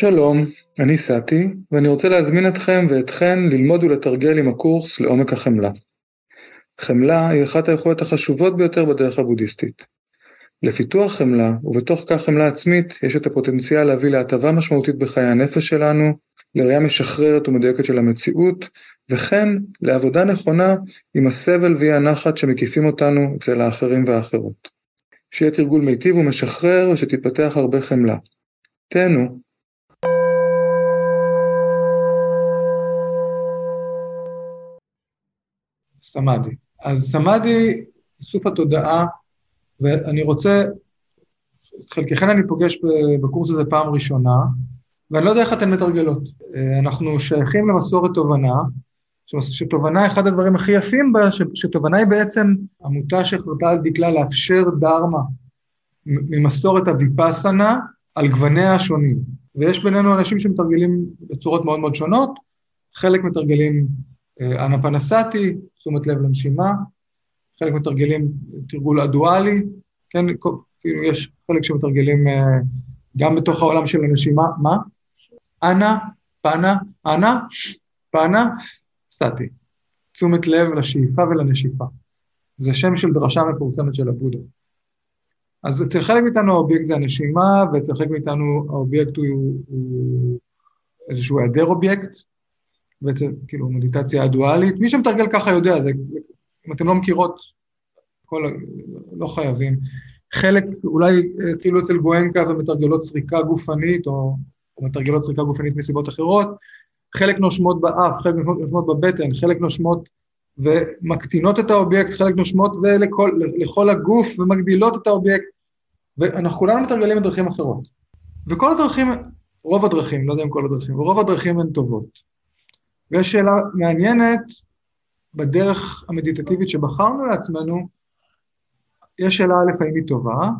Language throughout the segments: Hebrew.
שלום, אני סאטי, ואני רוצה להזמין אתכם ואתכן ללמוד ולתרגל עם הקורס לעומק החמלה. חמלה היא אחת היכולות החשובות ביותר בדרך הבודהיסטית. לפיתוח חמלה, ובתוך כך חמלה עצמית, יש את הפוטנציאל להביא להטבה משמעותית בחיי הנפש שלנו, לראייה משחררת ומדויקת של המציאות, וכן לעבודה נכונה עם הסבל ואי הנחת שמקיפים אותנו אצל האחרים והאחרות. שיהיה תרגול מיטיב ומשחרר ושתתפתח הרבה חמלה. תהנו. סמאדי. אז סמאדי, איסוף התודעה, ואני רוצה, חלקכן אני פוגש בקורס הזה פעם ראשונה, ואני לא יודע איך אתן מתרגלות. אנחנו שייכים למסורת תובנה, שתובנה, אחד הדברים הכי יפים בה, שתובנה היא בעצם עמותה שהחלטה על דקלה לאפשר דרמה ממסורת הוויפאסנה על גווניה השונים. ויש בינינו אנשים שמתרגלים בצורות מאוד מאוד שונות, חלק מתרגלים אנה פנסטי, תשומת לב לנשימה, חלק מתרגלים תרגול אדואלי, כן, כאילו יש חלק שמתרגלים גם בתוך העולם של הנשימה, מה? אנה, פנה, אנאפנאסאטי. תשומת לב לשאיפה ולנשיפה. זה שם של דרשה מפורסמת של הבודה. אז אצל חלק מאיתנו האובייקט זה הנשימה, ואצל חלק מאיתנו האובייקט הוא, הוא איזשהו היעדר אובייקט, ואצל, כאילו, מדיטציה הדואלית. מי שמתרגל ככה יודע, זה, אם אתם לא מכירות, כל, לא חייבים. חלק, אולי התחילו אצל גואנקה ומתרגלות סריקה גופנית, או, מתרגלות סריקה גופנית מסיבות אחרות, חלק נושמות באף, חלק נושמות בבטן, חלק נושמות ומקטינות את האובייקט, חלק נושמות ולכל הגוף ומגדילות את האובייקט, ואנחנו כולנו מתרגלים בדרכים אחרות. וכל הדרכים, רוב הדרכים, לא יודע אם כל הדרכים, ורוב הדרכים הן טובות. ויש שאלה מעניינת בדרך המדיטטיבית שבחרנו לעצמנו, יש שאלה א', האם היא טובה,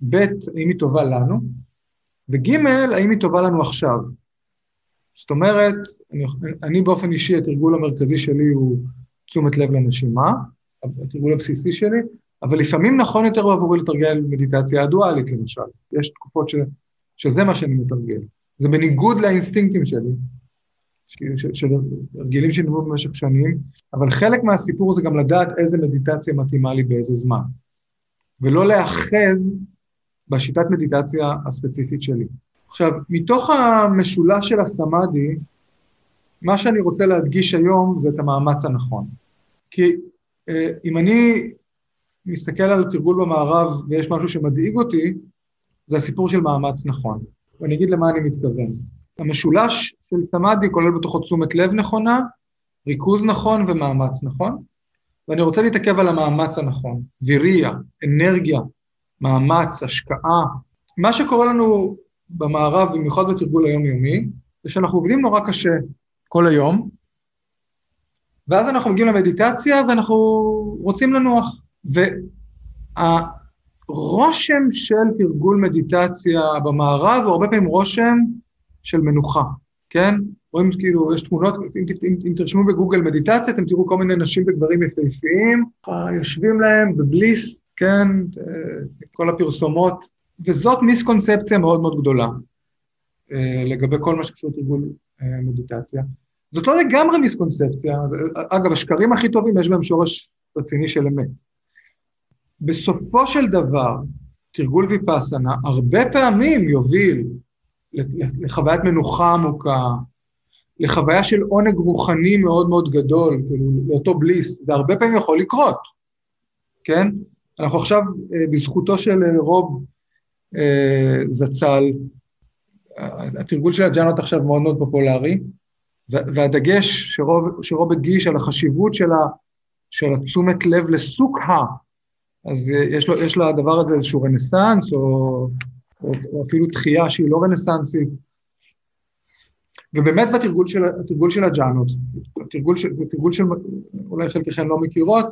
ב', האם היא טובה לנו, וג', האם היא טובה לנו עכשיו. זאת אומרת, אני, אני באופן אישי, התרגול המרכזי שלי הוא תשומת לב לנשימה, התרגול הבסיסי שלי, אבל לפעמים נכון יותר עבורי לתרגל מדיטציה הדואלית למשל. יש תקופות ש, שזה מה שאני מתרגל. זה בניגוד לאינסטינקטים שלי, של הרגלים שנבנו במשך שנים, אבל חלק מהסיפור זה גם לדעת איזה מדיטציה מתאימה לי באיזה זמן, ולא להאחז בשיטת מדיטציה הספציפית שלי. עכשיו, מתוך המשולש של הסמאדי, מה שאני רוצה להדגיש היום זה את המאמץ הנכון. כי אה, אם אני מסתכל על תרגול במערב ויש משהו שמדאיג אותי, זה הסיפור של מאמץ נכון. ואני אגיד למה אני מתכוון. המשולש של סמאדי כולל בתוכו תשומת לב נכונה, ריכוז נכון ומאמץ נכון, ואני רוצה להתעכב על המאמץ הנכון, ויריה, אנרגיה, מאמץ, השקעה. מה שקורה לנו במערב, במיוחד בתרגול היומיומי, זה שאנחנו עובדים נורא קשה כל היום, ואז אנחנו מגיעים למדיטציה ואנחנו רוצים לנוח. והרושם של תרגול מדיטציה במערב הוא הרבה פעמים רושם של מנוחה, כן? רואים כאילו, יש תמונות, אם, אם, אם תרשמו בגוגל מדיטציה, אתם תראו כל מיני נשים וגברים יפהפיים, יושבים להם בבליס, כן, כל הפרסומות, וזאת מיסקונספציה מאוד מאוד גדולה לגבי כל מה שקשור לתרגול מדיטציה. זאת לא לגמרי מיסקונספציה, אגב, השקרים הכי טובים יש בהם שורש רציני של אמת. בסופו של דבר, תרגול ויפאסנה הרבה פעמים יוביל לחוויית מנוחה עמוקה, לחוויה של עונג רוחני מאוד מאוד גדול, כאילו, לאותו בליס, זה הרבה פעמים יכול לקרות, כן? אנחנו עכשיו, אה, בזכותו של אה, רוב אה, זצ"ל, התרגול של הג'אנות עכשיו מאוד מאוד פופולרי, והדגש שרוב, שרוב הדגיש על החשיבות של, ה, של התשומת לב לסוקה, אז יש, לו, יש לדבר הזה איזשהו רנסאנס, או או, אפילו תחייה שהיא לא רנסנסית. ובאמת בתרגול של, התרגול של הג'אנות, התרגול של, התרגול של, אולי חלקכם לא מכירות,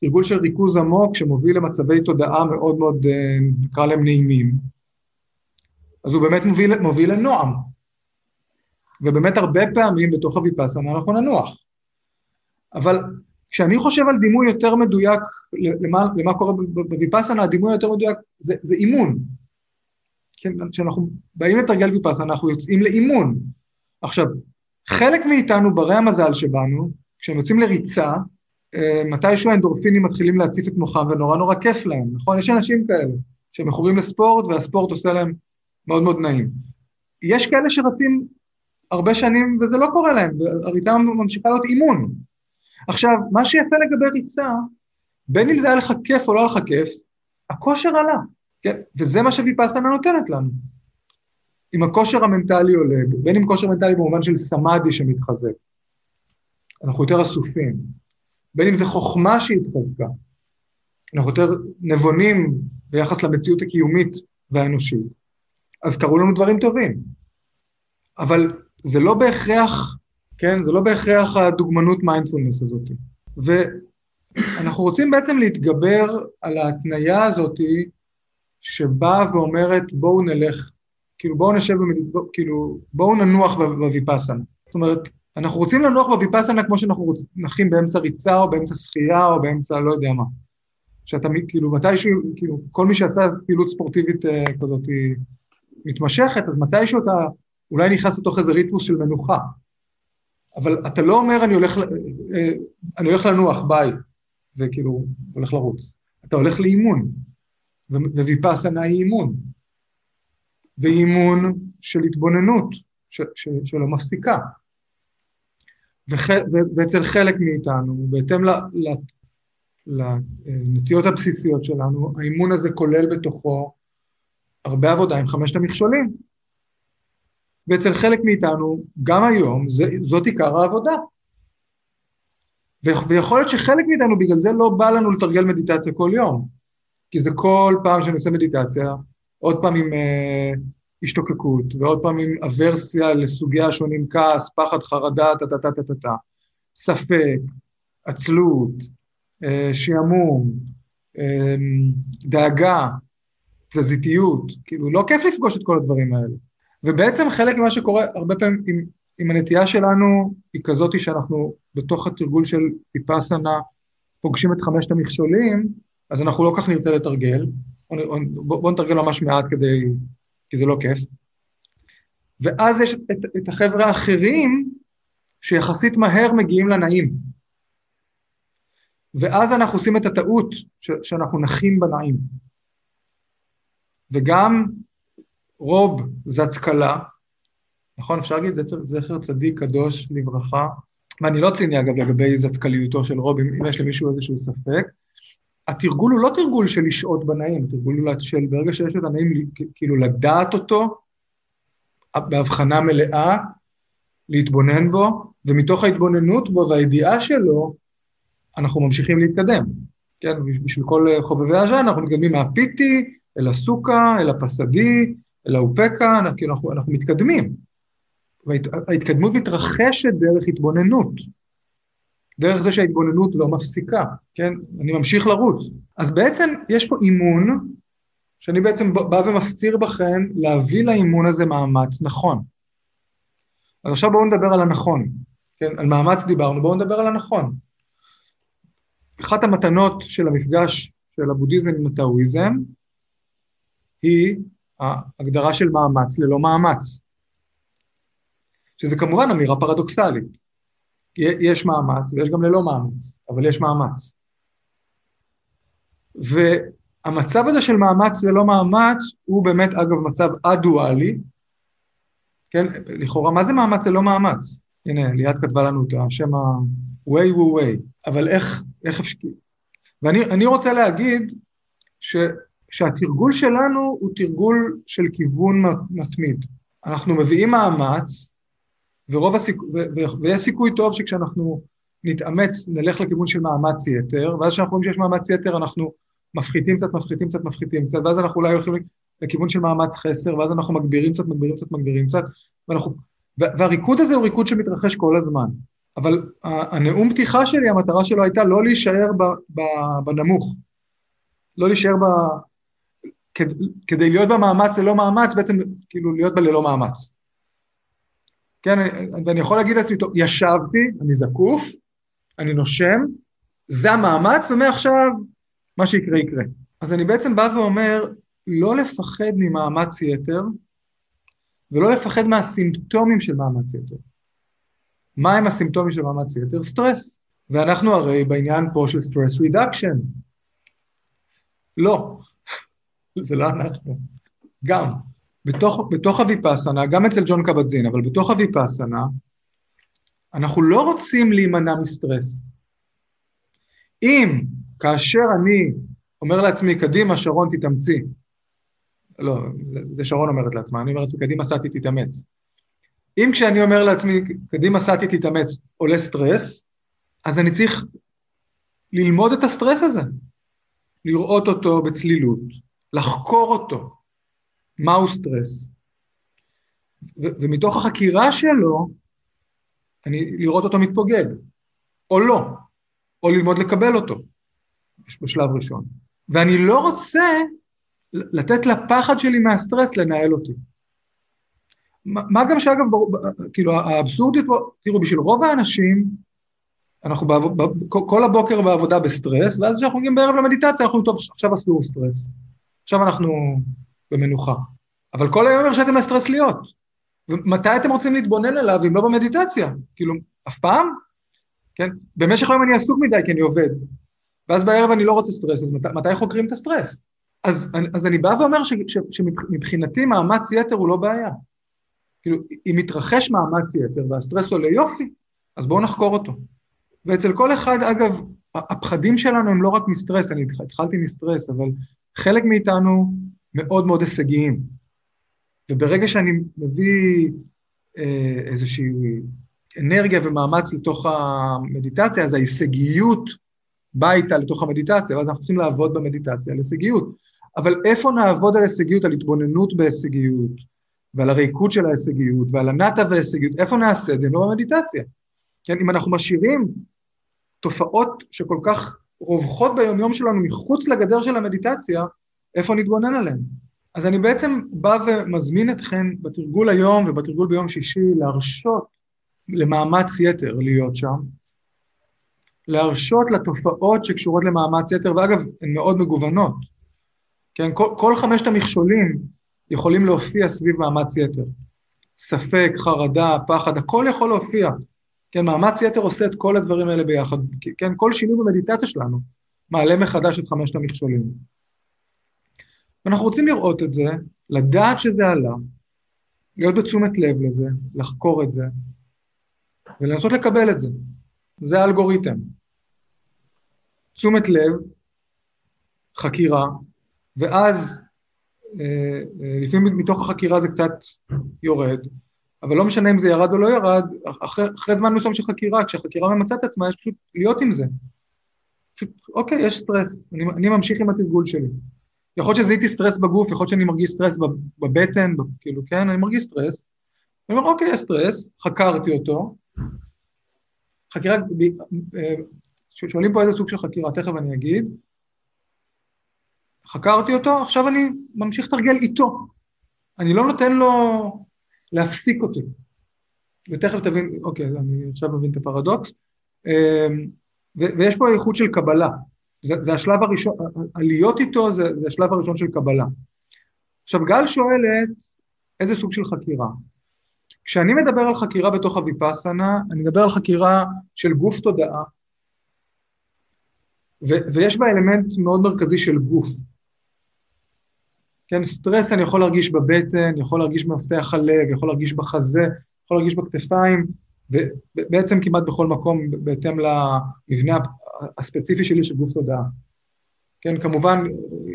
תרגול של ריכוז עמוק שמוביל למצבי תודעה מאוד מאוד, אה, נקרא להם נעימים, אז הוא באמת מוביל, מוביל לנועם. ובאמת הרבה פעמים בתוך הוויפאסנה אנחנו ננוח. אבל כשאני חושב על דימוי יותר מדויק למה, למה קורה בוויפאסנה, הדימוי היותר מדויק זה, זה אימון. כן, כשאנחנו באים לתרגל ויפאסנה, אנחנו יוצאים לאימון. עכשיו, חלק מאיתנו, ברי המזל שבנו, כשהם יוצאים לריצה, אה, מתישהו האנדורפינים מתחילים להציף את מוחם ונורא נורא כיף להם, נכון? יש אנשים כאלה שמכורים לספורט והספורט עושה להם מאוד מאוד נעים. יש כאלה שרצים הרבה שנים וזה לא קורה להם, והריצה ממשיכה להיות אימון. עכשיו, מה שיפה לגבי ריצה, בין אם זה היה לך כיף או לא היה לך כיף, הכושר עלה, כן? וזה מה שוויפאסנה נותנת לנו. אם הכושר המנטלי עולה, בין אם כושר מנטלי במובן של סמאדי שמתחזק, אנחנו יותר אסופים, בין אם זה חוכמה שהתחזקה, אנחנו יותר נבונים ביחס למציאות הקיומית והאנושית, אז קרו לנו דברים טובים. אבל זה לא בהכרח, כן, זה לא בהכרח הדוגמנות מיינדפולנס הזאת. ואנחנו רוצים בעצם להתגבר על ההתניה הזאת שבאה ואומרת בואו נלך, כאילו בואו נשב, במד... כאילו בואו ננוח בוויפאסנה. זאת אומרת, אנחנו רוצים לנוח בוויפאסנה כמו שאנחנו נחים באמצע ריצה או באמצע שחייה או באמצע לא יודע מה. שאתה כאילו מתישהו, כאילו כל מי שעשה פעילות ספורטיבית uh, כזאת מתמשכת, אז מתישהו אתה אולי נכנס לתוך איזה ריתמוס של מנוחה. אבל אתה לא אומר אני הולך, אה, אני הולך לנוח, ביי, וכאילו הולך לרוץ. אתה הולך לאימון, וויפאסנה היא אימון. ואימון של התבוננות, ש, ש, שלא מפסיקה. ואצל חלק מאיתנו, בהתאם לנטיות הבסיסיות שלנו, האימון הזה כולל בתוכו הרבה עבודה עם חמשת המכשולים. ואצל חלק מאיתנו, גם היום, זה, זאת עיקר העבודה. ויכול להיות שחלק מאיתנו בגלל זה לא בא לנו לתרגל מדיטציה כל יום. כי זה כל פעם שאני עושה מדיטציה, עוד פעם עם אה, השתוקקות, ועוד פעם עם אברסיה לסוגי השונים, כעס, פחד, חרדה, טה-טה-טה-טה-טה, ספק, עצלות, אה, שעמום, אה, דאגה, תזזיתיות, כאילו לא כיף לפגוש את כל הדברים האלה. ובעצם חלק ממה שקורה הרבה פעמים עם, עם הנטייה שלנו היא כזאת שאנחנו בתוך התרגול של ויפאסנה פוגשים את חמשת המכשולים, אז אנחנו לא כך נרצה לתרגל, בואו בוא נתרגל ממש מעט כדי, כי זה לא כיף. ואז יש את, את החבר'ה האחרים שיחסית מהר מגיעים לנעים. ואז אנחנו עושים את הטעות ש, שאנחנו נחים בנעים. וגם רוב זץ קלה, נכון? אפשר להגיד זכר צדיק קדוש לברכה, ואני לא ציני אגב לגבי זצקליותו של רוב, אם יש למישהו איזשהו ספק. התרגול הוא לא תרגול של לשהות בנעים, התרגול הוא של ברגע שיש את הנעים, כאילו לדעת אותו בהבחנה מלאה, להתבונן בו, ומתוך ההתבוננות בו והידיעה שלו, אנחנו ממשיכים להתקדם. כן, בשביל כל חובבי הז'אן אנחנו מתקדמים מהפיטי אל הסוכה, אל הפסדי, הוא פקע, כאילו אנחנו, אנחנו מתקדמים. וההתקדמות מתרחשת דרך התבוננות, דרך זה שההתבוננות לא מפסיקה, כן? אני ממשיך לרוץ. אז בעצם יש פה אימון, שאני בעצם בא ומפציר בכם להביא לאימון הזה מאמץ נכון. אז עכשיו בואו נדבר על הנכון, כן? על מאמץ דיברנו, בואו נדבר על הנכון. אחת המתנות של המפגש של הבודהיזם עם הטאואיזם היא ההגדרה של מאמץ ללא מאמץ, שזה כמובן אמירה פרדוקסלית. יש מאמץ ויש גם ללא מאמץ, אבל יש מאמץ. והמצב הזה של מאמץ ללא מאמץ הוא באמת, אגב, מצב א-דואלי, כן, לכאורה, מה זה מאמץ ללא מאמץ? הנה, ליאת כתבה לנו את השם ה-way wu way, אבל איך, איך אפשר... ואני רוצה להגיד ש... שהתרגול שלנו הוא תרגול של כיוון מתמיד. אנחנו מביאים מאמץ, ורוב הסיכ... ו... ו... ויש סיכוי טוב שכשאנחנו נתאמץ, נלך לכיוון של מאמץ יתר, ואז כשאנחנו רואים שיש מאמץ יתר, אנחנו מפחיתים קצת, מפחיתים קצת, מפחיתים קצת, ואז אנחנו אולי הולכים לכיוון של מאמץ חסר, ואז אנחנו מגבירים קצת, מגבירים קצת, מגבירים קצת, ואנחנו... והריקוד הזה הוא ריקוד שמתרחש כל הזמן. אבל הנאום פתיחה שלי, המטרה שלו הייתה לא להישאר בנמוך, לא להישאר ב, כדי להיות במאמץ ללא מאמץ, בעצם כאילו להיות בה ללא מאמץ. כן, ואני יכול להגיד לעצמי, טוב, ישבתי, אני זקוף, אני נושם, זה המאמץ, ומעכשיו מה שיקרה יקרה. אז אני בעצם בא ואומר, לא לפחד ממאמץ יתר, ולא לפחד מהסימפטומים של מאמץ יתר. מה הם הסימפטומים של מאמץ יתר? סטרס. ואנחנו הרי בעניין פה של stress reduction. לא, זה לא אנחנו. גם, בתוך, בתוך הוויפאסנה, גם אצל ג'ון קבטזין, אבל בתוך הוויפאסנה, אנחנו לא רוצים להימנע מסטרס. אם כאשר אני אומר לעצמי, קדימה, שרון, תתאמצי, לא, זה שרון אומרת לעצמה, אני אומר לעצמי, קדימה, סעתי, תתאמץ. אם כשאני אומר לעצמי, קדימה, סעתי, תתאמץ, עולה סטרס, אז אני צריך ללמוד את הסטרס הזה, לראות אותו בצלילות, לחקור אותו, מהו סטרס. ו- ומתוך החקירה שלו, אני לראות אותו מתפוגג, או לא, או ללמוד לקבל אותו, בשלב ראשון. ואני לא רוצה לתת לפחד שלי מהסטרס לנהל אותי. מה גם שאגב, כאילו האבסורדיות פה, תראו, בשביל רוב האנשים, אנחנו בעב, כל הבוקר בעבודה בסטרס, ואז כשאנחנו מגיעים בערב למדיטציה, אנחנו טוב, עכשיו אסור סטרס. עכשיו אנחנו במנוחה. אבל כל היום הרשיתם לסטרס להיות. ומתי אתם רוצים להתבונן עליו אם לא במדיטציה? כאילו, אף פעם? כן? במשך היום אני עסוק מדי כי אני עובד. ואז בערב אני לא רוצה סטרס, אז מת, מתי חוקרים את הסטרס? אז, אז אני בא ואומר ש, ש, שמבחינתי מאמץ יתר הוא לא בעיה. כאילו, אם מתרחש מאמץ יתר והסטרס עולה יופי, אז בואו נחקור אותו. ואצל כל אחד, אגב, הפחדים שלנו הם לא רק מסטרס, אני התחלתי מסטרס, אבל חלק מאיתנו מאוד מאוד הישגיים. וברגע שאני מביא אה, איזושהי אנרגיה ומאמץ לתוך המדיטציה, אז ההישגיות באה איתה לתוך המדיטציה, ואז אנחנו צריכים לעבוד במדיטציה על הישגיות. אבל איפה נעבוד על הישגיות, על התבוננות בהישגיות, ועל הריקוד של ההישגיות, ועל הנאטה וההישגיות, איפה נעשה את זה? לא במדיטציה. כן, אם אנחנו משאירים תופעות שכל כך רווחות ביומיום שלנו מחוץ לגדר של המדיטציה, איפה נתבונן עליהן? אז אני בעצם בא ומזמין אתכם בתרגול היום ובתרגול ביום שישי להרשות למאמץ יתר להיות שם, להרשות לתופעות שקשורות למאמץ יתר, ואגב, הן מאוד מגוונות. כן, כל, כל חמשת המכשולים יכולים להופיע סביב מאמץ יתר. ספק, חרדה, פחד, הכל יכול להופיע. כן, מאמץ יתר עושה את כל הדברים האלה ביחד. כן, כל שינוי במדיטציה שלנו מעלה מחדש את חמשת המכשולים. ואנחנו רוצים לראות את זה, לדעת שזה עלה, להיות בתשומת לב לזה, לחקור את זה, ולנסות לקבל את זה. זה האלגוריתם. תשומת לב, חקירה, ואז אה, אה, לפעמים מתוך החקירה זה קצת יורד, אבל לא משנה אם זה ירד או לא ירד, אחרי, אחרי זמן מסוים של חקירה, כשהחקירה ממצה את עצמה, יש פשוט להיות עם זה. פשוט, אוקיי, יש סטרס, אני, אני ממשיך עם התרגול שלי. יכול להיות שזיהיתי סטרס בגוף, יכול להיות שאני מרגיש סטרס בבטן, כאילו, כן, אני מרגיש סטרס. אני אומר, אוקיי, סטרס, חקרתי אותו. חקירה, אה, שואלים פה איזה סוג של חקירה, תכף אני אגיד. חקרתי אותו, עכשיו אני ממשיך לתרגל איתו. אני לא נותן לו להפסיק אותי. ותכף תבין, אוקיי, אני עכשיו מבין את הפרדוקס. אמ, ויש פה איכות של קבלה. זה, זה השלב הראשון, הלהיות איתו זה, זה השלב הראשון של קבלה. עכשיו, גל שואלת, איזה סוג של חקירה? כשאני מדבר על חקירה בתוך הוויפאסנה, אני מדבר על חקירה של גוף תודעה, ו- ויש בה אלמנט מאוד מרכזי של גוף. כן, סטרס אני יכול להרגיש בבטן, יכול להרגיש במפתח הלב, יכול להרגיש בחזה, יכול להרגיש בכתפיים, ובעצם כמעט בכל מקום בהתאם למבנה הספציפי שלי של גוף תודעה. כן, כמובן,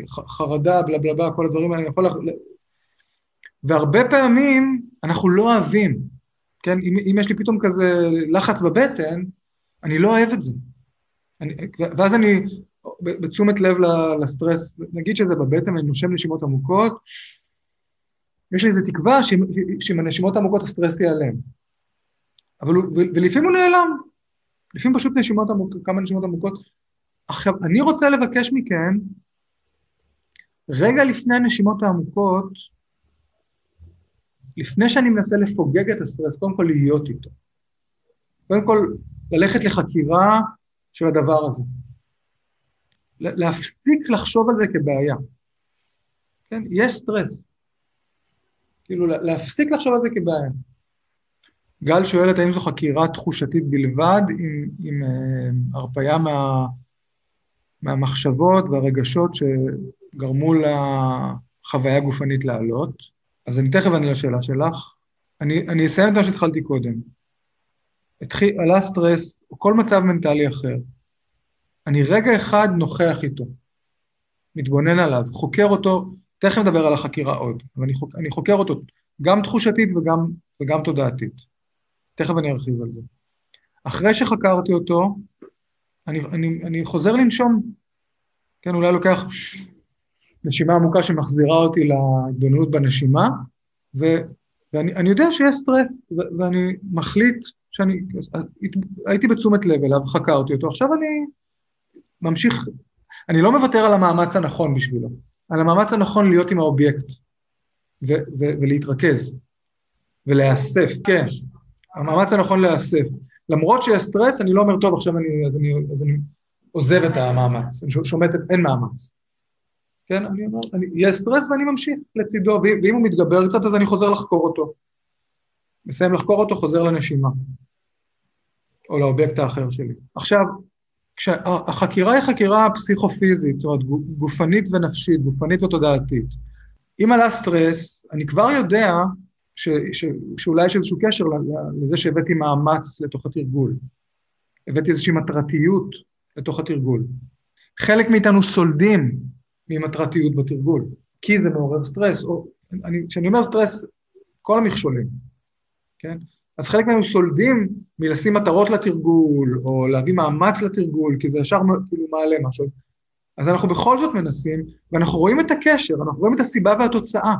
חרדה, בלה, כל הדברים האלה, אני יכול... והרבה פעמים אנחנו לא אוהבים, כן, אם, אם יש לי פתאום כזה לחץ בבטן, אני לא אוהב את זה. אני, ואז אני בתשומת לב לסטרס, נגיד שזה בבטן, אני נושם נשימות עמוקות, יש לי איזו תקווה שעם הנשימות העמוקות הסטרס ייעלם. אבל ולפעמים הוא נעלם, לפעמים פשוט נשימות עמוקות, כמה נשימות עמוקות. עכשיו, אני רוצה לבקש מכם, רגע לפני הנשימות העמוקות, לפני שאני מנסה לפוגג את הסטרס, קודם כל להיות איתו. קודם כל, ללכת לחקירה של הדבר הזה. להפסיק לחשוב על זה כבעיה. כן? יש סטרס. כאילו, להפסיק לחשוב על זה כבעיה. גל שואלת האם זו חקירה תחושתית בלבד, עם, עם uh, הרפאיה מה, מהמחשבות והרגשות שגרמו לחוויה הגופנית לעלות. אז אני תכף אענה לשאלה שלך. אני, אני אסיים את מה שהתחלתי קודם. התחיל, עלה סטרס, או כל מצב מנטלי אחר. אני רגע אחד נוכח איתו, מתבונן עליו, חוקר אותו, תכף נדבר על החקירה עוד, אבל אני, חוק, אני חוקר אותו גם תחושתית וגם, וגם תודעתית. תכף אני ארחיב על זה. אחרי שחקרתי אותו, אני, אני, אני חוזר לנשום, כן, אולי לוקח נשימה עמוקה שמחזירה אותי להתבוננות בנשימה, ו, ואני יודע שיש סטרס, ו, ואני מחליט שאני, הייתי בתשומת לב אליו, חקרתי אותו, עכשיו אני ממשיך, אני לא מוותר על המאמץ הנכון בשבילו, על המאמץ הנכון להיות עם האובייקט ו- ו- ולהתרכז ולהיאסף, כן, המאמץ הנכון להיאסף. למרות שיש סטרס, אני לא אומר, טוב, עכשיו אני, אז אני, אז אני עוזב את המאמץ, אני שומט, אין מאמץ. כן, אני אומר, אני, יש סטרס ואני ממשיך לצידו, ואם הוא מתגבר קצת, אז אני חוזר לחקור אותו. מסיים לחקור אותו, חוזר לנשימה, או לאובייקט האחר שלי. עכשיו, כשהחקירה היא חקירה פסיכופיזית, זאת אומרת גופנית ונפשית, גופנית ותודעתית. אם עלה סטרס, אני כבר יודע ש, ש, שאולי יש איזשהו קשר לזה שהבאתי מאמץ לתוך התרגול. הבאתי איזושהי מטרתיות לתוך התרגול. חלק מאיתנו סולדים ממטרתיות בתרגול, כי זה מעורר סטרס, או כשאני אומר סטרס, כל המכשולים, כן? אז חלק מהם סולדים מלשים מטרות לתרגול, או להביא מאמץ לתרגול, כי זה ישר כאילו מעלה משהו. אז אנחנו בכל זאת מנסים, ואנחנו רואים את הקשר, אנחנו רואים את הסיבה והתוצאה.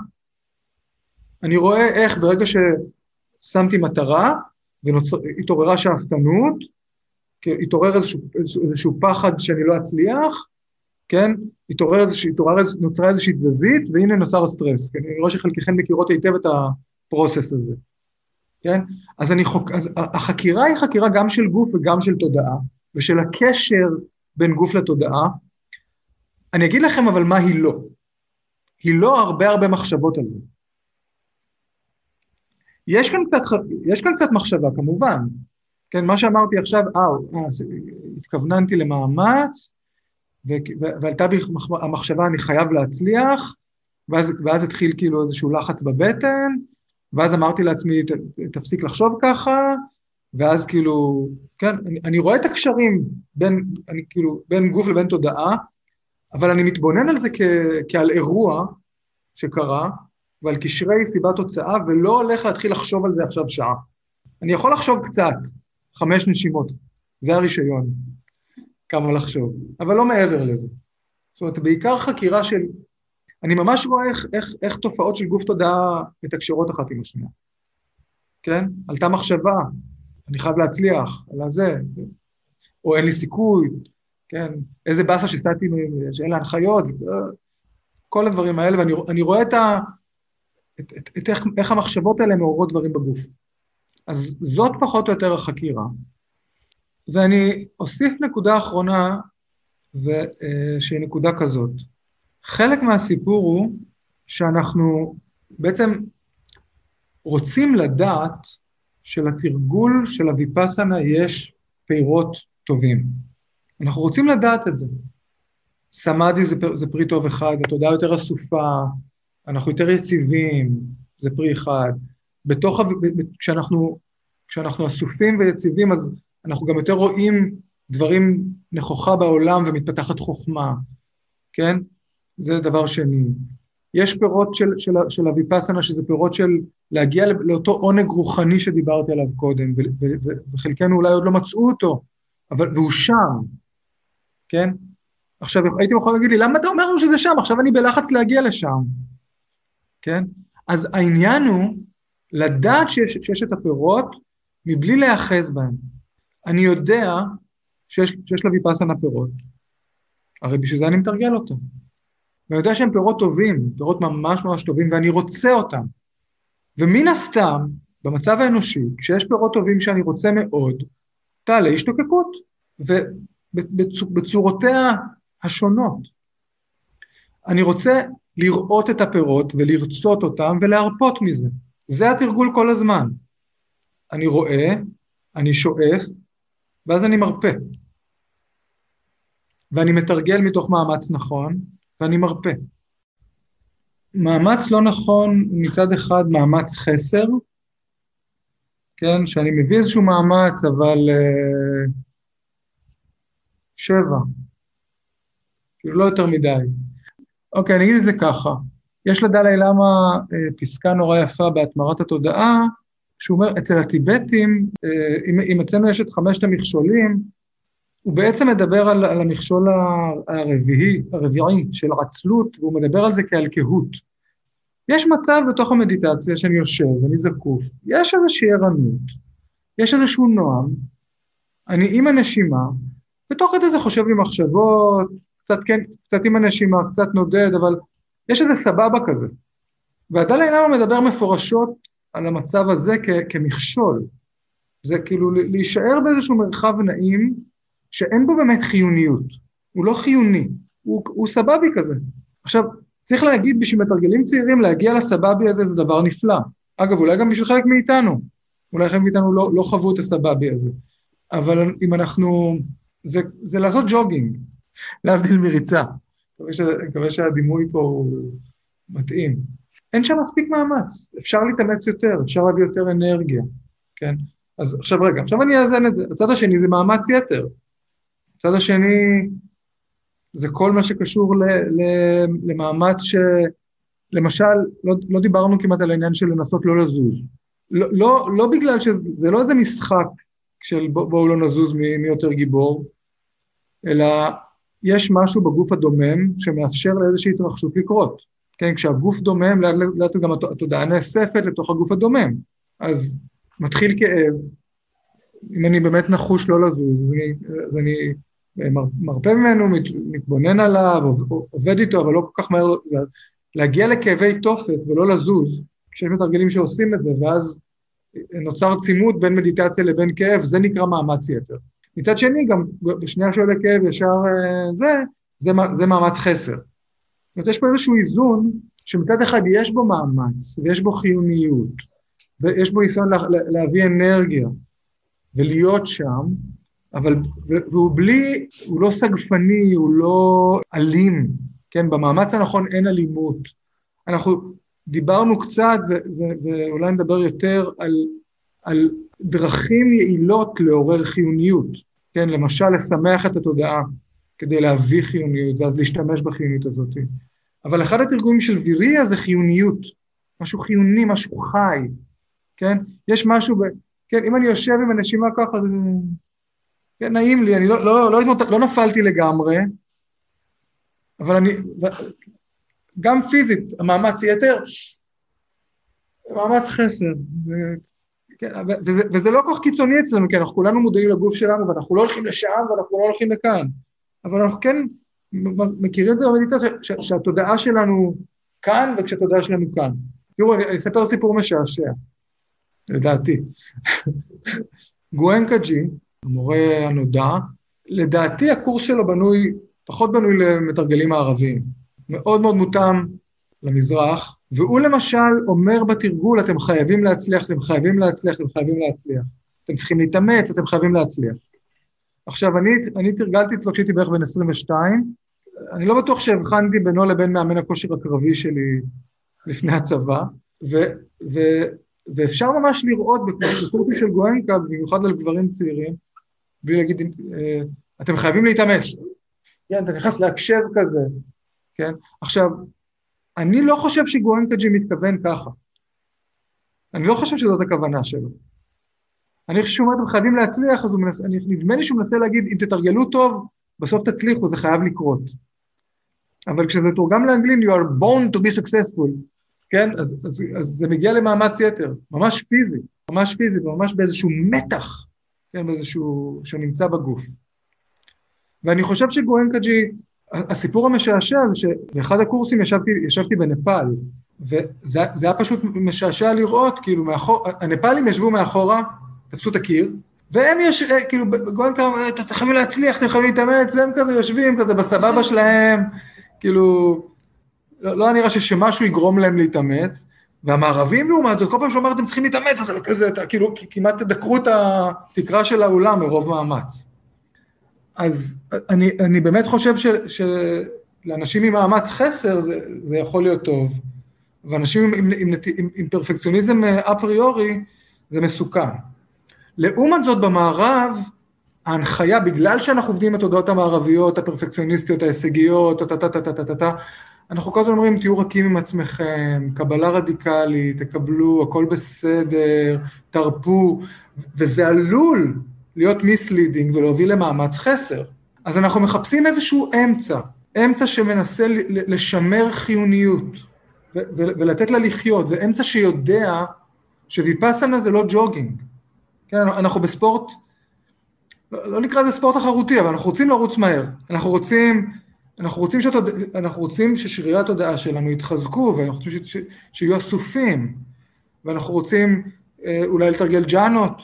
אני רואה איך ברגע ששמתי מטרה, והתעוררה שאפתנות, התעורר איזשהו, איזשהו פחד שאני לא אצליח, כן? התעורר איזושהי, התעורר, נוצרה איזושהי תזזית, והנה נוצר הסטרס, כן? אני רואה שחלקכם מכירות היטב את הפרוסס הזה. כן? אז, אני חוק, אז החקירה היא חקירה גם של גוף וגם של תודעה, ושל הקשר בין גוף לתודעה. אני אגיד לכם אבל מה היא לא. היא לא הרבה הרבה מחשבות על זה. יש כאן קצת, יש כאן קצת מחשבה כמובן, כן, מה שאמרתי עכשיו, אה, אה התכווננתי למאמץ, ועלתה בי המחשבה אני חייב להצליח, ואז, ואז התחיל כאילו איזשהו לחץ בבטן, ואז אמרתי לעצמי, תפסיק לחשוב ככה, ואז כאילו, כן, אני, אני רואה את הקשרים בין, אני כאילו, בין גוף לבין תודעה, אבל אני מתבונן על זה כ, כעל אירוע שקרה, ועל קשרי סיבה תוצאה, ולא הולך להתחיל לחשוב על זה עכשיו שעה. אני יכול לחשוב קצת, חמש נשימות, זה הרישיון, כמה לחשוב, אבל לא מעבר לזה. זאת אומרת, בעיקר חקירה של אני ממש רואה איך, איך, איך תופעות של גוף תודעה מתקשרות אחת עם השנייה. כן? עלתה מחשבה, אני חייב להצליח, על הזה, או אין לי סיכוי, כן? איזה באסה שסעתי, שאין לה הנחיות, כל הדברים האלה, ואני רואה את, ה, את, את, את איך, איך המחשבות האלה מעוררות דברים בגוף. אז זאת פחות או יותר החקירה. ואני אוסיף נקודה אחרונה, ו, אה, שהיא נקודה כזאת. חלק מהסיפור הוא שאנחנו בעצם רוצים לדעת שלתרגול של הוויפסנה יש פירות טובים. אנחנו רוצים לדעת את זה. סמאדי זה, זה פרי טוב אחד, התודעה יותר אסופה, אנחנו יותר יציבים, זה פרי אחד. בתוך, כשאנחנו, כשאנחנו אסופים ויציבים, אז אנחנו גם יותר רואים דברים נכוחה בעולם ומתפתחת חוכמה, כן? זה דבר שני. יש פירות של, של, של הוויפסנה, שזה פירות של להגיע לאותו עונג רוחני שדיברתי עליו קודם, ו, ו, ו, וחלקנו אולי עוד לא מצאו אותו, אבל, והוא שם, כן? עכשיו, הייתם יכולים להגיד לי, למה אתה אומר לנו שזה שם? עכשיו אני בלחץ להגיע לשם, כן? אז העניין הוא לדעת שיש, שיש את הפירות מבלי להיאחז בהם. אני יודע שיש, שיש לוויפסנה פירות, הרי בשביל זה אני מתרגל אותו. ואני יודע שהם פירות טובים, פירות ממש ממש טובים, ואני רוצה אותם. ומן הסתם, במצב האנושי, כשיש פירות טובים שאני רוצה מאוד, תעלה השתוקקות, ובצורותיה השונות. אני רוצה לראות את הפירות ולרצות אותם ולהרפות מזה. זה התרגול כל הזמן. אני רואה, אני שואף, ואז אני מרפה. ואני מתרגל מתוך מאמץ נכון, ואני מרפה. מאמץ לא נכון מצד אחד מאמץ חסר, כן, שאני מביא איזשהו מאמץ, אבל uh, שבע, כאילו לא יותר מדי. אוקיי, אני אגיד את זה ככה, יש לדלי למה uh, פסקה נורא יפה בהתמרת התודעה, שהוא אומר, אצל הטיבטים, uh, אם, אם אצלנו יש את חמשת המכשולים, הוא בעצם מדבר על, על המכשול הרביעי, הרביעי של עצלות, והוא מדבר על זה כעל קהות. יש מצב בתוך המדיטציה שאני יושב ואני זקוף, יש איזושהי ערנות, יש איזשהו נועם, אני עם הנשימה, ותוך כדי זה חושב לי מחשבות, קצת כן, קצת עם הנשימה, קצת נודד, אבל יש איזה סבבה כזה. והדלי למה מדבר מפורשות על המצב הזה כ- כמכשול. זה כאילו להישאר באיזשהו מרחב נעים, שאין בו באמת חיוניות, הוא לא חיוני, הוא, הוא סבבי כזה. עכשיו, צריך להגיד, בשביל מתרגלים צעירים, להגיע לסבבי הזה זה דבר נפלא. אגב, אולי גם בשביל חלק מאיתנו. אולי חלק מאיתנו לא, לא חוו את הסבבי הזה. אבל אם אנחנו... זה, זה לעשות ג'וגינג, להבדיל מריצה. אני מקווה שהדימוי פה הוא מתאים. אין שם מספיק מאמץ, אפשר להתאמץ יותר, אפשר להביא יותר אנרגיה, כן? אז עכשיו רגע, עכשיו אני אאזן את זה. הצד השני זה מאמץ יתר. הצד השני זה כל מה שקשור ל, ל, למאמץ ש... למשל, לא, לא דיברנו כמעט על העניין של לנסות לא לזוז. לא, לא, לא בגלל שזה לא איזה משחק של בואו בוא לא נזוז מי, מי יותר גיבור, אלא יש משהו בגוף הדומם שמאפשר לאיזושהי התרחשות לקרות. כן, כשהגוף דומם, לאט לאט גם התודעה נאספת לתוך הגוף הדומם. אז מתחיל כאב, אם אני באמת נחוש לא לזוז, אז אני, אז אני מרפה ממנו, מתבונן עליו, עובד איתו, אבל לא כל כך מהר, להגיע לכאבי תופת ולא לזוז, כשיש מתרגלים שעושים את זה, ואז נוצר צימוד בין מדיטציה לבין כאב, זה נקרא מאמץ יתר. מצד שני, גם בשנייה שעולה כאב ישר אה, זה, זה, זה מאמץ חסר. זאת אומרת, יש פה איזשהו איזון, שמצד אחד יש בו מאמץ, ויש בו חיוניות, ויש בו ניסיון לה, להביא אנרגיה, ולהיות שם, אבל, והוא בלי, הוא לא סגפני, הוא לא אלים, כן, במאמץ הנכון אין אלימות. אנחנו דיברנו קצת, ואולי נדבר יותר, על, על דרכים יעילות לעורר חיוניות, כן, למשל לשמח את התודעה כדי להביא חיוניות, ואז להשתמש בחיוניות הזאת. אבל אחד התרגומים של ויריה זה חיוניות, משהו חיוני, משהו חי, כן? יש משהו, ב... כן, אם אני יושב עם הנשימה ככה, זה... כן, נעים לי, אני לא, לא, לא, לא, לא נפלתי לגמרי, אבל אני, גם פיזית, המאמץ יתר, מאמץ חסר, כן, וזה, וזה לא כל כך קיצוני אצלנו, כי אנחנו כולנו מודעים לגוף שלנו, ואנחנו לא הולכים לשם ואנחנו לא הולכים לכאן, אבל אנחנו כן מכירים את זה במדיטציה, שהתודעה שלנו כאן וכשהתודעה שלנו כאן. תראו, אני, אני אספר סיפור משעשע, לדעתי. גואנקה ג'י, המורה הנודע, לדעתי הקורס שלו בנוי, פחות בנוי למתרגלים הערביים, מאוד מאוד מותאם למזרח, והוא למשל אומר בתרגול, אתם חייבים להצליח, אתם חייבים להצליח, אתם חייבים להצליח. אתם צריכים להתאמץ, אתם חייבים להצליח. עכשיו, אני, אני תרגלתי אצלו כשהייתי בערך בן 22, אני לא בטוח שהבחנתי בינו לבין מאמן הכושר הקרבי שלי לפני הצבא, ו, ו, ואפשר ממש לראות בקורסים של גואנקה, במיוחד על גברים צעירים, בלי להגיד, אה, אתם חייבים להתאמץ. כן, אתה נכנס להקשב כזה, כן? עכשיו, אני לא חושב שגואנקג'י מתכוון ככה. אני לא חושב שזאת הכוונה שלו. אני חושב שהוא אומר, אתם חייבים להצליח, אז הוא מנסה, אני, נדמה לי שהוא מנסה להגיד, אם תתרגלו טוב, בסוף תצליחו, זה חייב לקרות. אבל כשזה תורגם לאנגלית, you are born to be successful, כן? אז, אז, אז זה מגיע למאמץ יתר, ממש פיזי, ממש פיזי, ממש באיזשהו מתח, כן? באיזשהו, שנמצא בגוף. ואני חושב שגואנקג'י, הסיפור המשעשע זה שבאחד הקורסים ישבתי, ישבתי בנפאל, וזה היה פשוט משעשע לראות, כאילו, מאחור, הנפאלים ישבו מאחורה, תפסו את הקיר, והם יש, אה, כאילו, גואנקה, אתם חייבים להצליח, אתם חייבים להתאמץ, והם כזה יושבים כזה בסבבה שלהם, כאילו, לא, לא נראה שמשהו יגרום להם להתאמץ, והמערבים לעומת זאת, כל פעם שאומרים אתם צריכים להתאמץ, אז כזה, כאילו כמעט תדקרו את התקרה של האולם מרוב מאמץ. אז אני, אני באמת חושב ש, שלאנשים עם מאמץ חסר זה, זה יכול להיות טוב, ואנשים עם, עם, עם, עם, עם פרפקציוניזם אפריורי זה מסוכן. לעומת זאת במערב, ההנחיה, בגלל שאנחנו עובדים עם התודעות המערביות, הפרפקציוניסטיות, ההישגיות, טה-טה-טה-טה-טה, אנחנו כל הזמן אומרים, תהיו רכים עם עצמכם, קבלה רדיקלית, תקבלו, הכל בסדר, תרפו, וזה עלול להיות misleading ולהוביל למאמץ חסר. אז אנחנו מחפשים איזשהו אמצע, אמצע שמנסה לשמר חיוניות ולתת לה לחיות, ואמצע שיודע שוויפאסנה זה לא ג'וגינג. כן, אנחנו בספורט, לא, לא נקרא לזה ספורט תחרותי, אבל אנחנו רוצים לרוץ מהר. אנחנו רוצים, אנחנו רוצים, שתוד... אנחנו רוצים ששרירי התודעה שלנו יתחזקו, ואנחנו רוצים ש... שיהיו אסופים, ואנחנו רוצים אולי לתרגל ג'אנות,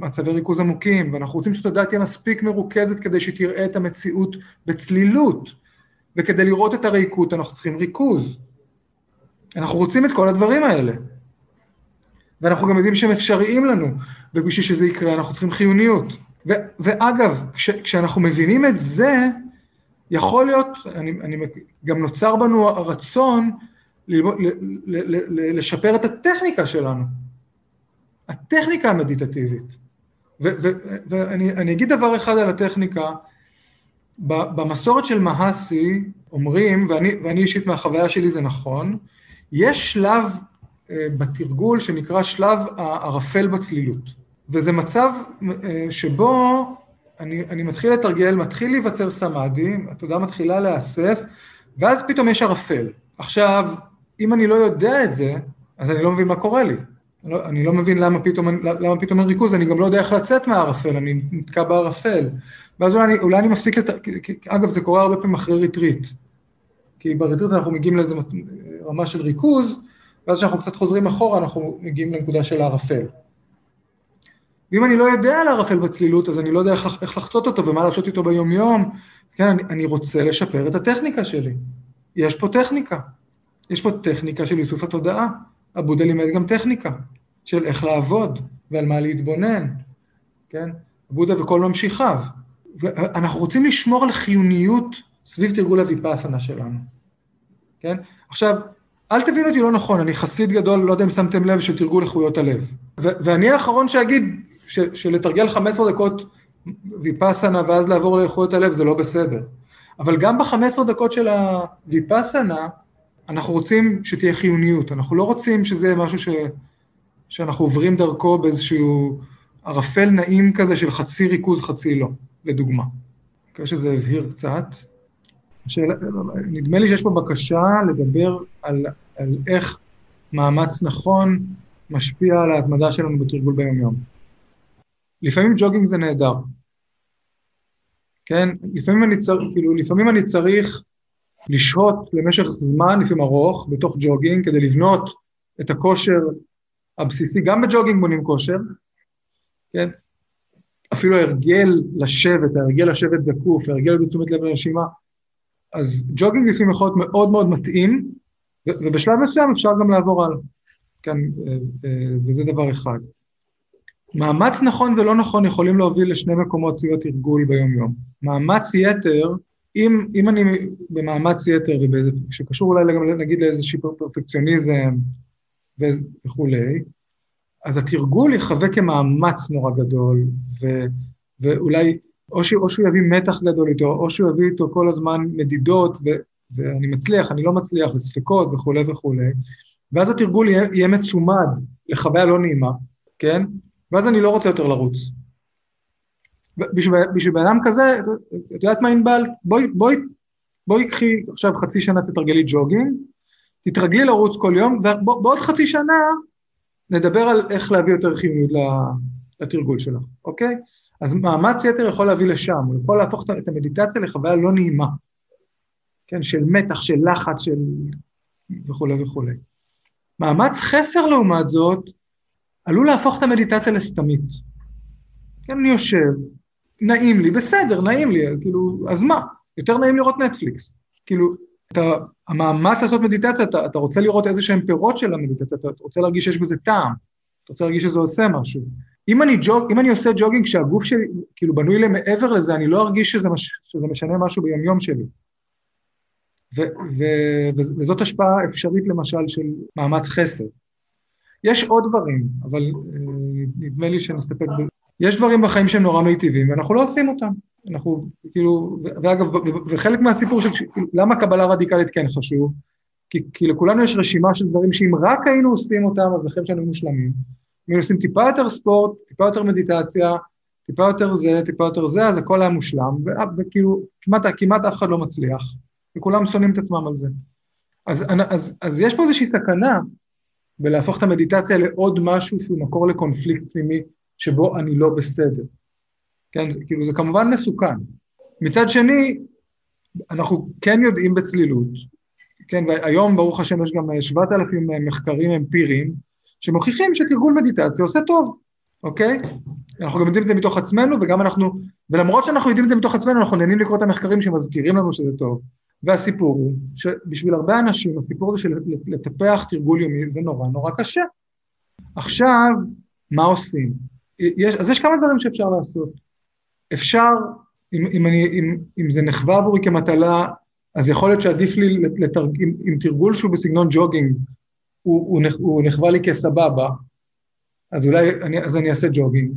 מצבי ריכוז עמוקים, ואנחנו רוצים שהתודעה תהיה מספיק מרוכזת כדי שתראה את המציאות בצלילות, וכדי לראות את הריקות אנחנו צריכים ריכוז. אנחנו רוצים את כל הדברים האלה. ואנחנו גם יודעים שהם אפשריים לנו, ובשביל שזה יקרה אנחנו צריכים חיוניות. ו- ואגב, כש- כשאנחנו מבינים את זה, יכול להיות, אני, אני, גם נוצר בנו הרצון ללמוד, ל, ל, ל, לשפר את הטכניקה שלנו, הטכניקה המדיטטיבית. ואני אגיד דבר אחד על הטכניקה, במסורת של מהסי אומרים, ואני, ואני אישית מהחוויה שלי זה נכון, יש שלב אה, בתרגול שנקרא שלב הערפל בצלילות. וזה מצב אה, שבו אני, אני מתחיל לתרגל, מתחיל להיווצר סמאדי, התודעה מתחילה להיאסף, ואז פתאום יש ערפל. עכשיו, אם אני לא יודע את זה, אז אני לא מבין מה קורה לי. לא, אני לא מבין למה פתאום, למה פתאום אין ריכוז, אני גם לא יודע איך לצאת מהערפל, אני נתקע בערפל. ואז אולי אני, אולי אני מפסיק, לת... אגב, זה קורה הרבה פעמים אחרי ריטריט. כי בריטריט אנחנו מגיעים לאיזו רמה של ריכוז, ואז כשאנחנו קצת חוזרים אחורה, אנחנו מגיעים לנקודה של הערפל. ואם אני לא יודע על הערפל בצלילות, אז אני לא יודע איך, איך לחצות אותו ומה לעשות איתו ביום-יום. כן, אני, אני רוצה לשפר את הטכניקה שלי. יש פה טכניקה. יש פה טכניקה של איסוף התודעה. הבודה לימד גם טכניקה של איך לעבוד ועל מה להתבונן, כן? הבודה וכל ממשיכיו. ואנחנו רוצים לשמור על חיוניות סביב תרגול הוויפאסנה שלנו, כן? עכשיו, אל תבין אותי לא נכון, אני חסיד גדול, לא יודע אם שמתם לב, של תרגול איכויות הלב. ואני האחרון שאגיד שלתרגל 15 דקות ויפאסנה ואז לעבור לאיכויות הלב זה לא בסדר. אבל גם ב-15 דקות של הוויפאסנה, אנחנו רוצים שתהיה חיוניות, אנחנו לא רוצים שזה משהו ש... שאנחנו עוברים דרכו באיזשהו ערפל נעים כזה של חצי ריכוז, חצי לא, לדוגמה. מקווה שזה הבהיר קצת. שאלה, נדמה לי שיש פה בקשה לדבר על, על איך מאמץ נכון משפיע על ההתמדה שלנו בתרגול ביום-יום. לפעמים ג'וגינג זה נהדר, כן? לפעמים אני, צר, כאילו, לפעמים אני צריך לשהות למשך זמן, לפעמים ארוך, בתוך ג'וגינג, כדי לבנות את הכושר הבסיסי, גם בג'וגינג בונים כושר, כן? אפילו ההרגל לשבת, ההרגל לשבת זקוף, ההרגל בתשומת לב לנשימה, אז ג'וגינג לפעמים יכול להיות מאוד מאוד מתאים, ובשלב מסוים אפשר גם לעבור הלאה, כן, אה, אה, וזה דבר אחד. מאמץ נכון ולא נכון יכולים להוביל לשני מקומות סביב התרגול ביום-יום. מאמץ יתר, אם, אם אני במאמץ יתר, שקשור אולי גם נגיד לאיזשהו פרפקציוניזם וכולי, אז התרגול יחווה כמאמץ נורא גדול, ו, ואולי או, ש, או שהוא יביא מתח גדול איתו, או שהוא יביא איתו כל הזמן מדידות, ו, ואני מצליח, אני לא מצליח, וספקות וכולי וכולי, ואז התרגול יהיה, יהיה מצומד לחוויה לא נעימה, כן? ואז אני לא רוצה יותר לרוץ. בשביל בן אדם כזה, את יודעת מה ענבל? בואי, בואי, בואי קחי עכשיו חצי שנה תתרגלי ג'וגינג, תתרגלי לרוץ כל יום, ובעוד חצי שנה נדבר על איך להביא יותר חיוניות לתרגול שלך, אוקיי? אז מאמץ יתר יכול להביא לשם, הוא יכול להפוך את המדיטציה לחוויה לא נעימה, כן, של מתח, של לחץ, של וכולי וכולי. מאמץ חסר לעומת זאת, עלול להפוך את המדיטציה לסתמית. כן, אני יושב, נעים לי, בסדר, נעים לי, כאילו, אז מה? יותר נעים לראות נטפליקס. כאילו, אתה, המאמץ לעשות מדיטציה, אתה, אתה רוצה לראות איזה שהם פירות של המדיטציה, אתה רוצה להרגיש שיש בזה טעם, אתה רוצה להרגיש שזה עושה משהו. אם אני, ג'וג, אם אני עושה ג'וגינג כשהגוף שלי כאילו בנוי למעבר לזה, אני לא ארגיש שזה, מש, שזה משנה משהו ביומיום שלי. ו, ו, ו, וזאת השפעה אפשרית למשל של מאמץ חסד. יש עוד דברים, אבל אה, נדמה לי שנסתפק ב... יש דברים בחיים שהם נורא מיטיבים, ואנחנו לא עושים אותם. אנחנו, כאילו, ואגב, וחלק מהסיפור של למה קבלה רדיקלית כן חשוב, כי, כי לכולנו יש רשימה של דברים שאם רק היינו עושים אותם, אז החיים שלנו מושלמים. אם היינו עושים טיפה יותר ספורט, טיפה יותר מדיטציה, טיפה יותר זה, טיפה יותר זה, אז הכל היה מושלם, וכאילו, כמעט, כמעט אף אחד לא מצליח, וכולם שונאים את עצמם על זה. אז, אז, אז יש פה איזושהי סכנה בלהפוך את המדיטציה לעוד משהו שהוא מקור לקונפליקט פנימי, שבו אני לא בסדר. כן, כאילו זה כמובן מסוכן. מצד שני, אנחנו כן יודעים בצלילות, כן, והיום ברוך השם יש גם 7,000 מחקרים אמפיריים שמוכיחים שתרגול מדיטציה עושה טוב, אוקיי? אנחנו גם יודעים את זה מתוך עצמנו וגם אנחנו, ולמרות שאנחנו יודעים את זה מתוך עצמנו, אנחנו נהנים לקרוא את המחקרים שמזכירים לנו שזה טוב. והסיפור הוא שבשביל הרבה אנשים הסיפור הזה של לטפח תרגול יומי זה נורא נורא קשה. עכשיו, מה עושים? יש, אז יש כמה דברים שאפשר לעשות. אפשר, אם, אם, אני, אם, אם זה נחווה עבורי כמטלה, אז יכול להיות שעדיף לי לתרג... עם, עם תרגול שהוא בסגנון ג'וגינג, הוא, הוא, הוא נחווה לי כסבבה, אז אולי אני, אז אני אעשה ג'וגינג.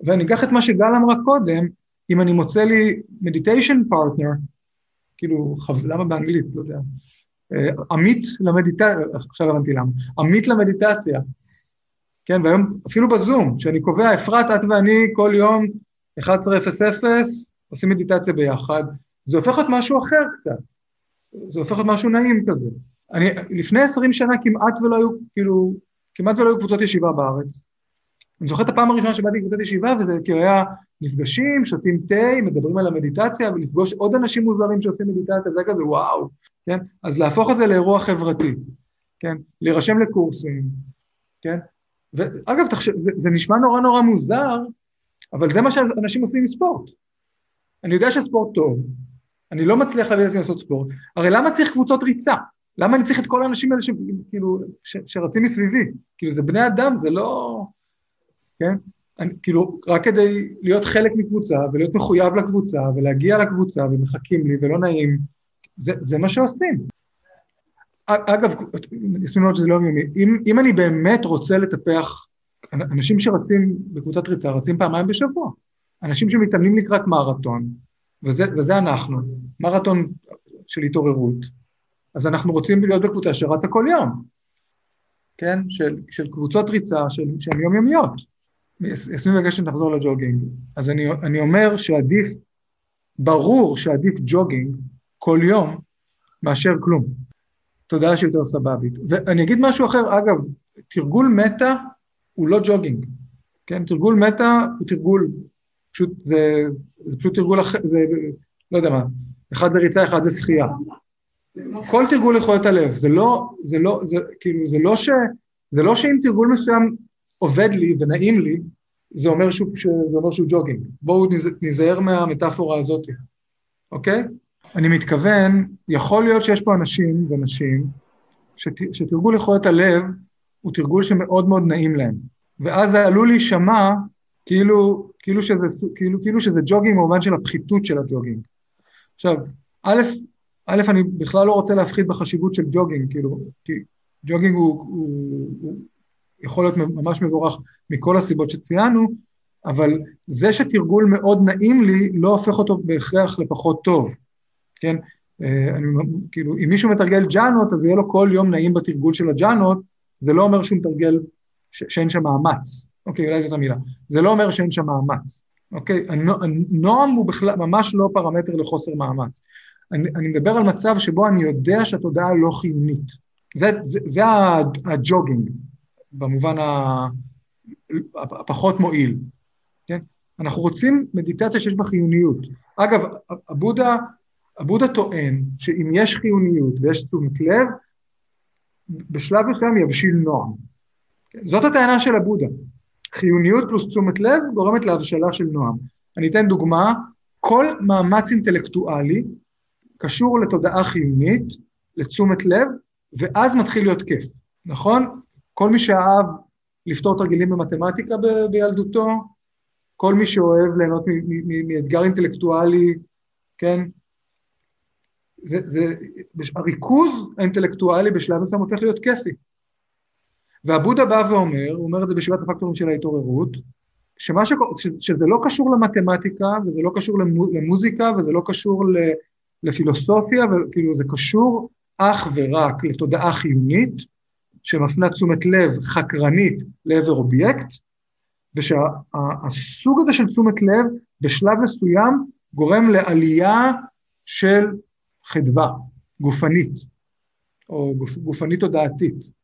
ואני אקח את מה שגל אמרה קודם, אם אני מוצא לי meditation partner, כאילו, חב... למה באנגלית? לא יודע. אה, עמית למדיטציה, עכשיו הבנתי למה, עמית למדיטציה, כן, והיום אפילו בזום, שאני קובע, אפרת, את ואני כל יום 11:00 עושים מדיטציה ביחד, זה הופך להיות משהו אחר קצת, זה הופך להיות משהו נעים כזה. אני, לפני 20 שנה כמעט ולא היו, כאילו, כמעט ולא היו קבוצות ישיבה בארץ. אני זוכר את הפעם הראשונה שבאתי לקבוצת ישיבה, וזה כאילו היה נפגשים, שותים תה, מדברים על המדיטציה, ולפגוש עוד אנשים מוזרים שעושים מדיטציה, זה כזה וואו, כן? אז להפוך את זה לאירוע חברתי, כן? להירשם לקורסים, כן? ואגב, תחשב, זה, זה נשמע נורא נורא מוזר, אבל זה מה שאנשים עושים עם ספורט. אני יודע שספורט טוב, אני לא מצליח להביא את זה לעשות ספורט, הרי למה צריך קבוצות ריצה? למה אני צריך את כל האנשים האלה שכאילו, ש, שרצים מסביבי? כאילו זה בני אדם, זה לא... כן? אני, כאילו, רק כדי להיות חלק מקבוצה ולהיות מחויב לקבוצה ולהגיע לקבוצה ומחכים לי ולא נעים, זה, זה מה שעושים. אגב, נסים מאוד שזה לא יומיומי, אם, אם אני באמת רוצה לטפח, אנשים שרצים בקבוצת ריצה רצים פעמיים בשבוע, אנשים שמתאמנים לקראת מרתון, וזה, וזה אנחנו, מרתון של התעוררות, אז אנחנו רוצים להיות בקבוצה שרצה כל יום, כן? של, של קבוצות ריצה שהן יומיומיות. יסמין מבקשת שנחזור לג'וגינג. אז אני, אני אומר שעדיף, ברור שעדיף ג'וגינג כל יום מאשר כלום. תודעה שיותר סבבית. ואני אגיד משהו אחר, אגב, תרגול מטה הוא לא ג'וגינג, כן? תרגול מטה הוא תרגול, פשוט זה, זה פשוט תרגול אחר, זה, לא יודע מה, אחד זה ריצה, אחד זה שחייה. כל תרגול יכול להיות הלב, זה לא, זה לא, זה כאילו, זה לא ש... זה לא שאם תרגול מסוים עובד לי ונעים לי, זה אומר שהוא, זה אומר שהוא ג'וגינג. בואו ניזהר מהמטאפורה הזאת, אוקיי? אני מתכוון, יכול להיות שיש פה אנשים ונשים שת, שתרגול יכולת הלב הוא תרגול שמאוד מאוד נעים להם, ואז זה עלול להישמע כאילו, כאילו, שזה, כאילו, כאילו שזה ג'וגינג במובן של הפחיתות של הג'וגינג. עכשיו, א', א', אני בכלל לא רוצה להפחית בחשיבות של ג'וגינג, כאילו, כי ג'וגינג הוא, הוא, הוא יכול להיות ממש מבורך מכל הסיבות שציינו, אבל זה שתרגול מאוד נעים לי לא הופך אותו בהכרח לפחות טוב. כן? אה, אני, כאילו, אם מישהו מתרגל ג'אנות, אז יהיה לו כל יום נעים בתרגול של הג'אנות, זה לא אומר שהוא מתרגל, ש, שאין שם מאמץ, אוקיי, אולי זאת המילה, זה לא אומר שאין שם מאמץ, אוקיי, הנועם הוא בכלל, ממש לא פרמטר לחוסר מאמץ. אני, אני מדבר על מצב שבו אני יודע שהתודעה לא חיונית. זה, זה, זה הג'וגינג, במובן הפחות מועיל, כן? אנחנו רוצים מדיטציה שיש בה חיוניות. אגב, הבודה הבודה טוען שאם יש חיוניות ויש תשומת לב, בשלב מסוים יבשיל נועם. זאת הטענה של הבודה. חיוניות פלוס תשומת לב גורמת להבשלה של נועם. אני אתן דוגמה, כל מאמץ אינטלקטואלי קשור לתודעה חיונית לתשומת לב, ואז מתחיל להיות כיף, נכון? כל מי שאהב לפתור תרגילים במתמטיקה ב- בילדותו, כל מי שאוהב ליהנות מאתגר אינטלקטואלי, כן? זה, זה, הריכוז האינטלקטואלי בשלב מסוים הופך להיות כיפי. והבודה בא ואומר, הוא אומר את זה בשבעת הפקטורים של ההתעוררות, שמה ש... שזה לא קשור למתמטיקה, וזה לא קשור למוזיקה, וזה לא קשור לפילוסופיה, וכאילו זה קשור אך ורק לתודעה חיונית, שמפנה תשומת לב חקרנית לעבר אובייקט, ושהסוג הזה של תשומת לב בשלב מסוים גורם לעלייה של חדווה גופנית, או גופ, גופנית תודעתית.